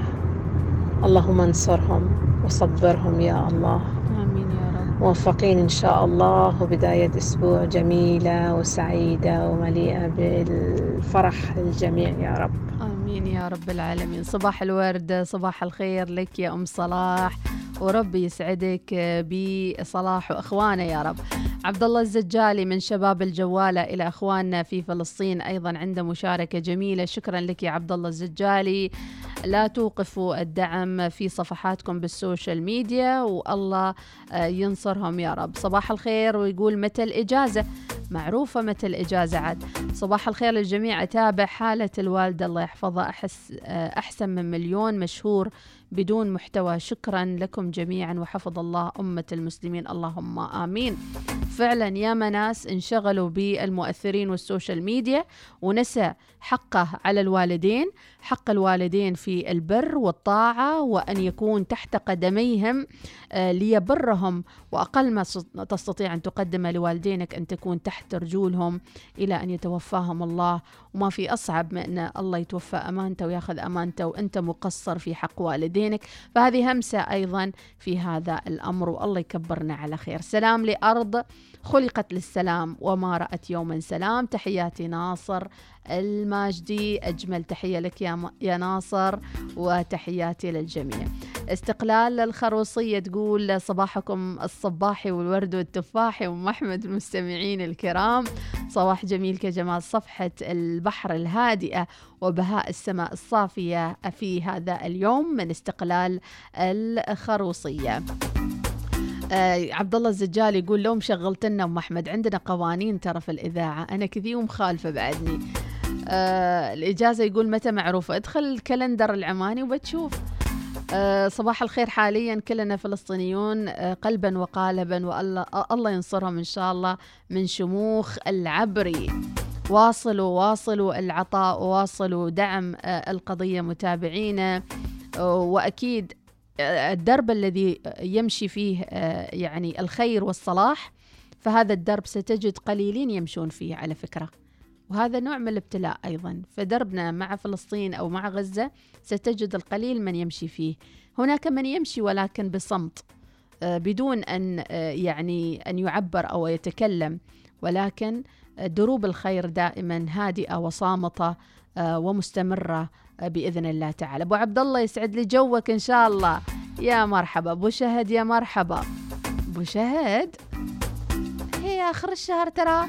Speaker 17: اللهم انصرهم وصبرهم يا الله.
Speaker 3: آمين يا رب.
Speaker 17: موفقين إن شاء الله وبداية أسبوع جميلة وسعيدة ومليئة بالفرح للجميع يا رب.
Speaker 3: آمين يا رب العالمين. صباح الورد صباح الخير لك يا أم صلاح. وربي يسعدك بصلاح وإخوانه يا رب. عبد الله الزجالي من شباب الجوالة إلى أخواننا في فلسطين أيضا عنده مشاركة جميلة. شكرا لك يا عبد الله الزجالي. لا توقفوا الدعم في صفحاتكم بال social media والله آه، ينصرهم يا رب. صباح الخير ويقول متى الإجازة؟ معروفة متى الإجازة عاد. صباح الخير للجميع. أتابع حالة الوالدة الله يحفظها أحس آه، أحسن من مليون مشهور بدون محتوى. شكرا لكم جميعا وحفظ الله أمة المسلمين. اللهم آمين. فعلا يا ناس انشغلوا بالمؤثرين وال social media ونسى حقه على الوالدين. حق الوالدين في البر والطاعة وأن يكون تحت قدميهم آه، ليبرهم. وأقل ما تستطيع أن تقدمه لوالدينك أن تكون تحت رجولهم إلى أن يتوفاهم الله. وما في أصعب من أن الله يتوفى أمانته ويأخذ أمانته وأنت مقصر في حق والدينك. فهذه همسة أيضا في هذا الأمر. والله يكبرنا على خير. سلام لأرض خلقت للسلام وما رأت يوما سلام. تحياتي ناصر. الماجدي. أجمل تحية لك يا, يا ناصر وتحياتي للجميع. استقلال الخروصية تقول صباحكم الصباحي والورد والتفاحي وأم أحمد المستمعين الكرام. صباح جميل كجمال صفحة البحر الهادئة وبهاء السماء الصافية في هذا اليوم من استقلال الخروصية. آه عبد الله الزجال يقول لو مشغلت لنا ام احمد عندنا قوانين ترى في الإذاعة أنا كذي ومخالفة بعدني. آه الإجازة يقول متى معروفه أدخل الكالندر العماني وبتشوف. آه صباح الخير حاليا كلنا فلسطينيون آه قلبا وقالبا والله الله ينصرهم إن شاء الله من شموخ العبري واصلوا واصلوا العطاء وواصلوا دعم آه القضية متابعينا آه وأكيد الدرب الذي يمشي فيه آه، يعني الخير والصلاح فهذا الدرب ستجد قليلين يمشون فيه على فكرة. وهذا نوع من الابتلاء أيضا. فدربنا مع فلسطين أو مع غزة ستجد القليل من يمشي فيه. هناك من يمشي ولكن بصمت آه، بدون أن آه، يعني أن يعبر أو يتكلم. ولكن آه، دروب الخير دائما هادئة وصامتة ومستمرة بإذن الله تعالى. أبو عبد الله يسعد لي جوك إن شاء الله. يا مرحبا. أبو شهد يا مرحبا. أبو شهد. هي آخر الشهر ترى.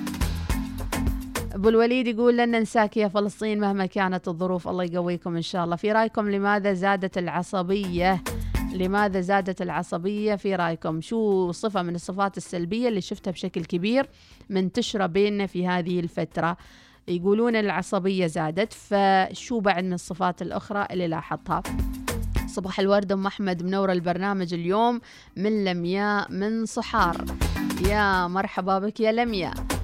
Speaker 3: أبو الوليد يقول لن ننساك يا فلسطين مهما كانت الظروف. الله يقويكم إن شاء الله. في رأيكم لماذا زادت العصبية؟ لماذا زادت العصبية في رأيكم؟ شو صفة من الصفات السلبية اللي شفتها بشكل كبير منتشرة بيننا في هذه الفترة؟ يقولون العصبية زادت فشو بعد من الصفات الأخرى اللي لاحظتها؟ صباح الورد أم أحمد منور البرنامج اليوم من لمياء من صحار. يا مرحبا بك يا لمياء.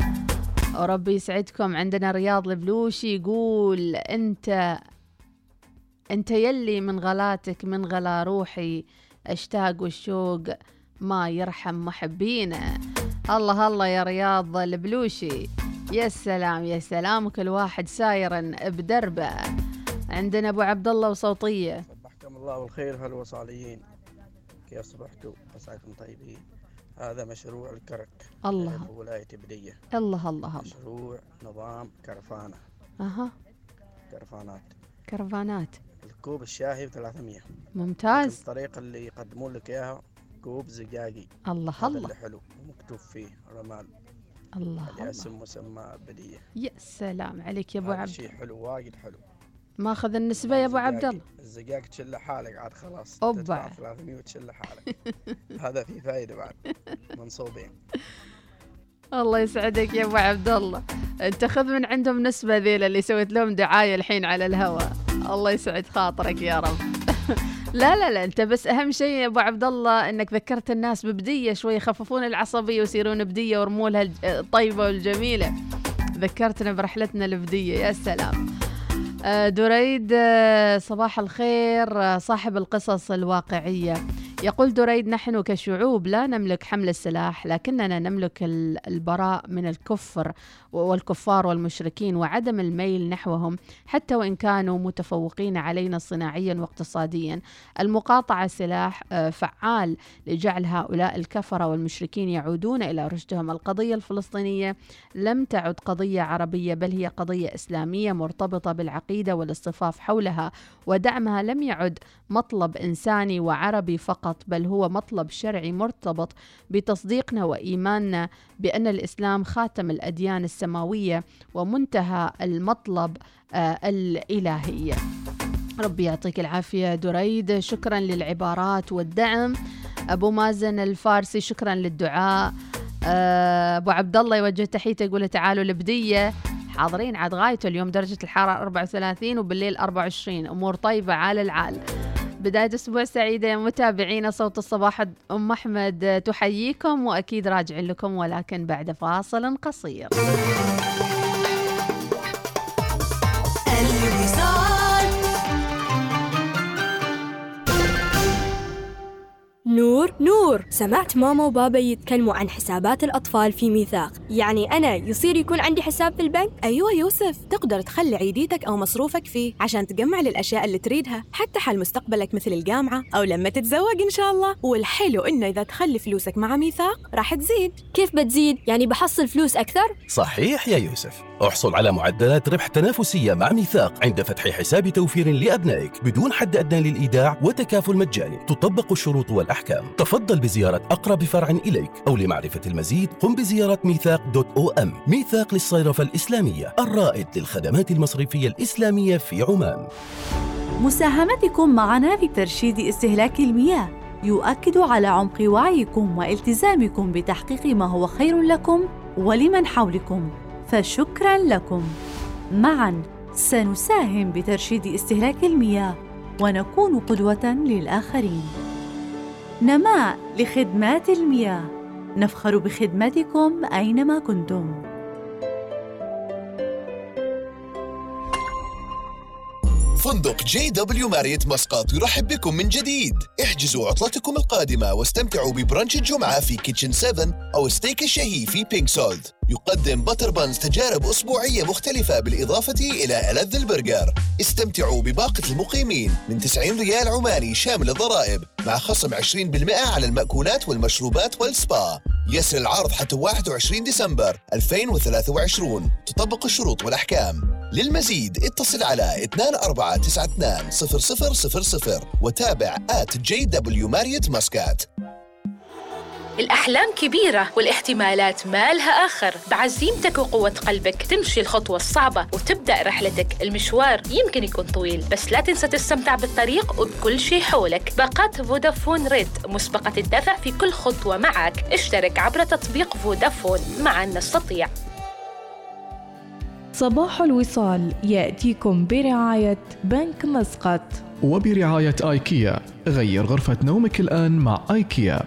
Speaker 3: وربي يسعدكم. عندنا رياض البلوشي يقول انت أنت يلي من غلاتك من غلا روحي أشتاق والشوق ما يرحم محبينا. الله الله يا رياض البلوشي. يا سلام يا سلام كل واحد ساير بدربه. عندنا أبو عبد الله وصوتية.
Speaker 18: صبحكم الله بالخير هالوصاليين كيف صبحتوا؟ مساكم طيبين. هذا مشروع الكرك.
Speaker 3: الله.
Speaker 18: في ولاية بدية.
Speaker 3: الله الله.
Speaker 18: مشروع نظام كرفانة.
Speaker 3: أها.
Speaker 18: كرفانات.
Speaker 3: كرفانات.
Speaker 18: الكوب الشاهي ب 300
Speaker 3: ممتاز
Speaker 18: الطريقة اللي يقدمون لك إياها كوب زجاجي.
Speaker 3: الله
Speaker 18: هذا
Speaker 3: الله.
Speaker 18: اللي حلو. ومكتوب فيه رمال.
Speaker 3: الله الله.
Speaker 18: الاسم مسمى بدية.
Speaker 3: يا سلام عليك يا أبو
Speaker 18: هذا
Speaker 3: عبد.
Speaker 18: شيء حلو وايد حلو.
Speaker 3: ماخذ النسبة يا أبو عبد الله.
Speaker 18: الزجاج تشله حالك عاد خلاص. تدفع 300 وتشله حالك. هذا فيه فايدة بعد. منصوبين.
Speaker 3: الله يسعدك يا أبو عبد الله. أنت خذ من عندهم نسبة ذيلا اللي سويت لهم دعاية الحين على الهواء الله يسعد خاطرك يا رب. لا لا لا أنت بس أهم شيء يا أبو عبد الله إنك ذكرت الناس ببدية شوي يخففون العصبية ويصيرون بديه ورمولها الطيبه والجميلة. ذكرتنا برحلتنا البدية يا سلام. دريد آه، صباح الخير آه، صاحب القصص الواقعية. يقول دريد نحن كشعوب لا نملك حمل السلاح لكننا نملك ال- البراء من الكفر والكفار والمشركين وعدم الميل نحوهم حتى وإن كانوا متفوقين علينا صناعيا واقتصاديا. المقاطعة سلاح آه، فعال لجعل هؤلاء الكفرة والمشركين يعودون إلى رشدهم. القضية الفلسطينية لم تعد قضية عربية بل هي قضية إسلامية مرتبطة بالعقيدة والاصطفاف حولها ودعمها لم يعد مطلب إنساني وعربي فقط. بل هو مطلب شرعي مرتبط بتصديقنا وإيماننا بأن الإسلام خاتم الأديان السماوية ومنتهى المطلب آه الإلهي. ربي يعطيك العافية دريد. شكرا للعبارات والدعم. أبو مازن الفارسي شكرا للدعاء. آه، أبو عبد الله يوجه تحيته يقول تعالوا البدية حاضرين عاد غايته اليوم درجة الحرارة 34 وبالليل 24 أمور طيبة عال العال. بداية أسبوع سعيدة متابعينا صوت الصباح أم أحمد تحييكم وأكيد راجعين لكم ولكن بعد فاصل قصير.
Speaker 19: نور نور سمعت ماما وبابا يتكلموا عن حسابات الأطفال في ميثاق يعني أنا يصير يكون عندي حساب في البنك؟
Speaker 20: أيوة يوسف تقدر تخلي عيديتك أو مصروفك فيه عشان تجمع للأشياء اللي تريدها حتى حال مستقبلك مثل الجامعة أو لما تتزوج إن شاء الله والحلو إنه إذا تخلي فلوسك مع ميثاق راح تزيد
Speaker 19: كيف بتزيد؟ يعني بحصل فلوس أكثر؟
Speaker 21: صحيح يا يوسف احصل على معدلات ربح تنافسية مع ميثاق عند فتح حساب توفير لأبنائك بدون حد أدنى للإيداع وتكافل مجاني. تطبق الشروط والأحكام. تفضل بزيارة أقرب فرع إليك أو لمعرفة المزيد قم بزيارة ميثاق دوت أو أم. ميثاق للصيرفة الإسلامية الرائد للخدمات المصرفية الإسلامية في عمان.
Speaker 22: مساهمتكم معنا في ترشيد استهلاك المياه. يؤكد على عمق وعيكم والتزامكم بتحقيق ما هو خير لكم ولمن حولكم. فشكرا لكم. معا سنساهم بترشيد استهلاك المياه ونكون قدوة للآخرين. نماء لخدمات المياه. نفخر بخدمتكم أينما كنتم.
Speaker 23: فندق JW Marriott مسقط يرحب بكم من جديد. احجزوا عطلتكم القادمة واستمتعوا ب brunch الجمعة في Kitchen 7 أو ستيك الشهي في Pink Salt يقدم Butter Buns تجارب أسبوعية مختلفة بالإضافة إلى ألذ البرجر. استمتعوا بباقة المقيمين من 90 ريال عماني شامل الضرائب مع خصم 20% على المأكولات والمشروبات والسبا. يسر العرض حتى 21 ديسمبر 2023 تطبق الشروط والأحكام. للمزيد اتصل على 2492 وتابع at JW Marriott Muscat.
Speaker 9: الأحلام كبيرة والاحتمالات ما لها آخر. بعزيمتك وقوة قلبك. تمشي الخطوة الصعبة وتبدأ رحلتك. المشوار يمكن يكون طويل بس لا تنسى تستمتع بالطريق وبكل شيء حولك. باقات فودافون ريد مسبقة الدفع في كل خطوة معك. اشترك عبر تطبيق فودافون. معا نستطيع.
Speaker 1: صباح الوصال. يأتيكم برعاية بنك مسقط.
Speaker 2: وبرعاية آيكيا. غير غرفة نومك الآن مع آيكيا.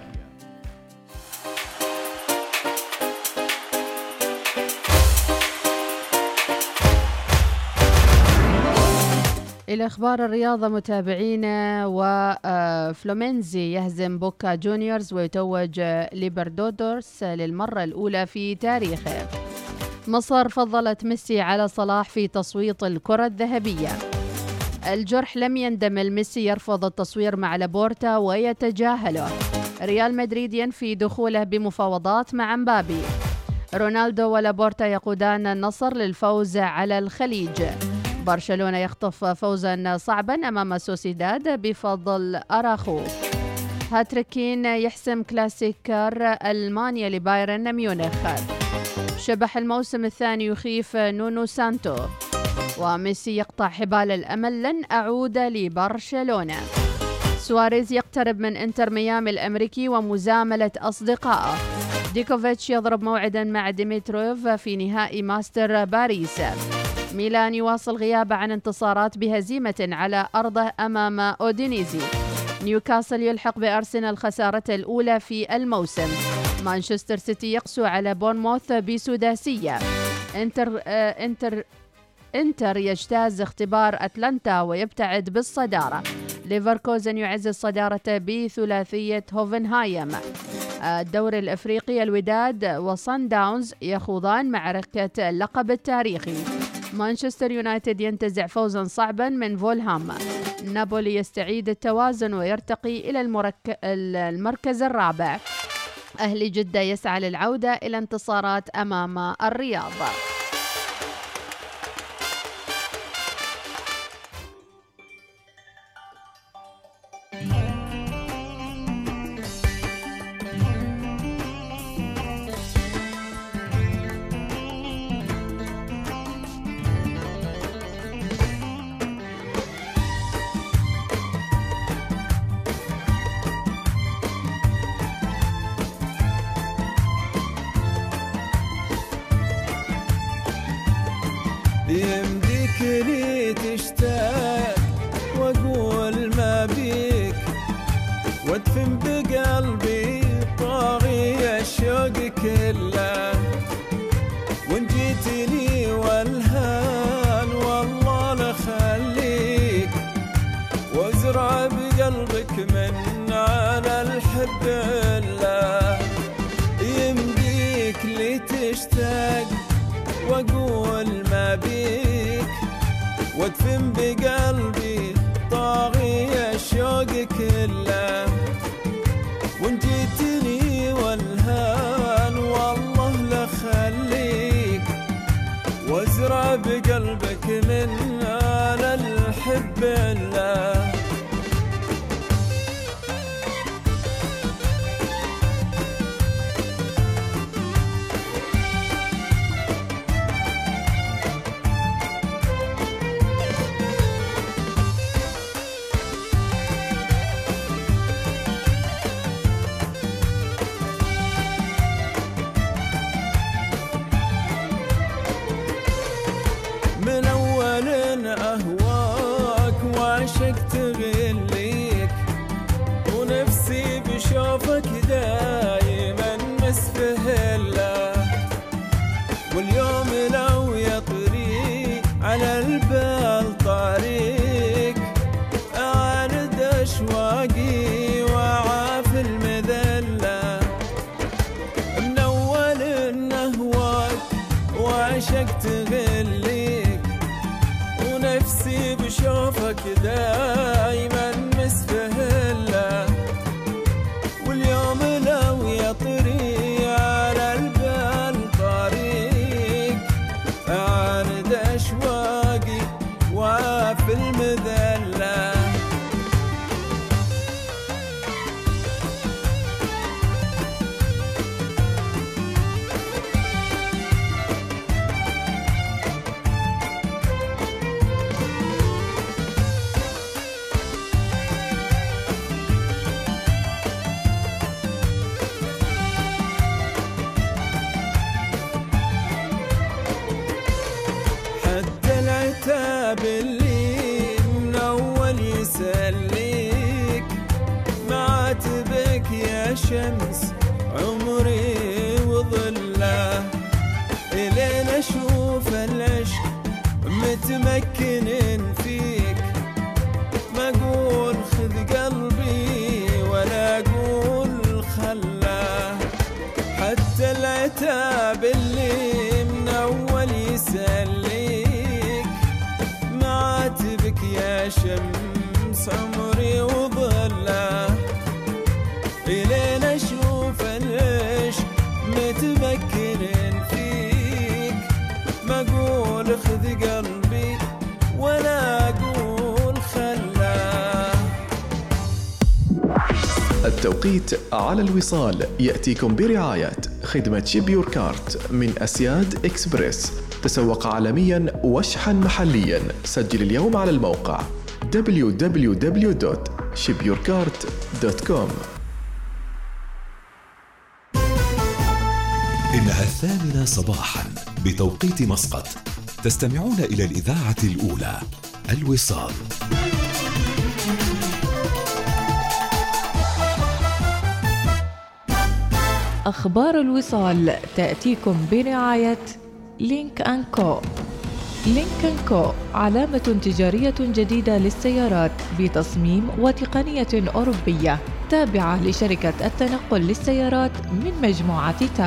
Speaker 3: إلى أخبار الرياضة متابعينا وفلومينينسي يهزم بوكا جونيورز ويتوج ليبرتادوريس للمرة الأولى في تاريخه. مصر فضلت ميسي على صلاح في تصويت الكرة الذهبية. الجرح لم يندمل ميسي يرفض التصوير مع لابورتا ويتجاهله. ريال مدريد ينفي دخوله بمفاوضات مع مبابي. رونالدو ولابورت يقودان النصر للفوز على الخليج. برشلونة يخطف فوزا صعبا أمام سوسيداد بفضل أراخو. هاتريك كين يحسم كلاسيكر ألمانيا لبايرن ميونخ. شبح الموسم الثاني يخيف نونو سانتو. وميسي يقطع حبال الأمل لن أعود لبرشلونة. سواريز يقترب من إنتر ميامي الأمريكي ومزاملة أصدقائه. ديوكوفيتش يضرب موعدا مع ديمتروف في نهائي ماستر باريس. ميلان يواصل غيابه عن انتصارات بهزيمة على أرضه أمام أودينيزي. نيوكاسل يلحق بأرسنال خسارته الأولى في الموسم. مانشستر سيتي يقسو على بورنموث بسداسية. إنتر آه إنتر إنتر يجتاز اختبار أتلانتا ويبتعد بالصدارة. ليفركوزن يعزز صدارته بثلاثية هوفنهايم. الدوري الإفريقي الوداد وصن داونز يخوضان معركة اللقب التاريخي. مانشستر يونايتد ينتزع فوزا صعبا من فولهام نابولي يستعيد التوازن ويرتقي إلى المرك... المركز الرابع. أهلي جدة يسعى للعودة إلى انتصارات أمام الرياض.
Speaker 24: لي تشتاق وأقول ما بيك. وأدفن بقلبي طاغي الشوق كله. وإن جيتني والهان والله لخليك وأزرع بقلبك من على الحب الله يمديك لي تشتاق وأقول وادفن بقلبي طاغي الشوق كله. وإن جيتني والهان والله لخليك وازرع بقلبك من على الحب الله
Speaker 2: التوقيت على الوصال يأتيكم برعاية خدمة Ship Your Cart من أسياد إكسبريس. تسوق عالميا واشحن محليا. سجل اليوم على الموقع www.shipyourcart.com
Speaker 25: إنها الثامنة صباحا بتوقيت مسقط. تستمعون إلى الإذاعة الأولى الوصال.
Speaker 1: أخبار الوصال تأتيكم برعاية Lynk and Co. Lynk and Co علامة تجارية جديدة للسيارات بتصميم وتقنية أوروبية تابعة لشركة التنقل للسيارات من مجموعة تاو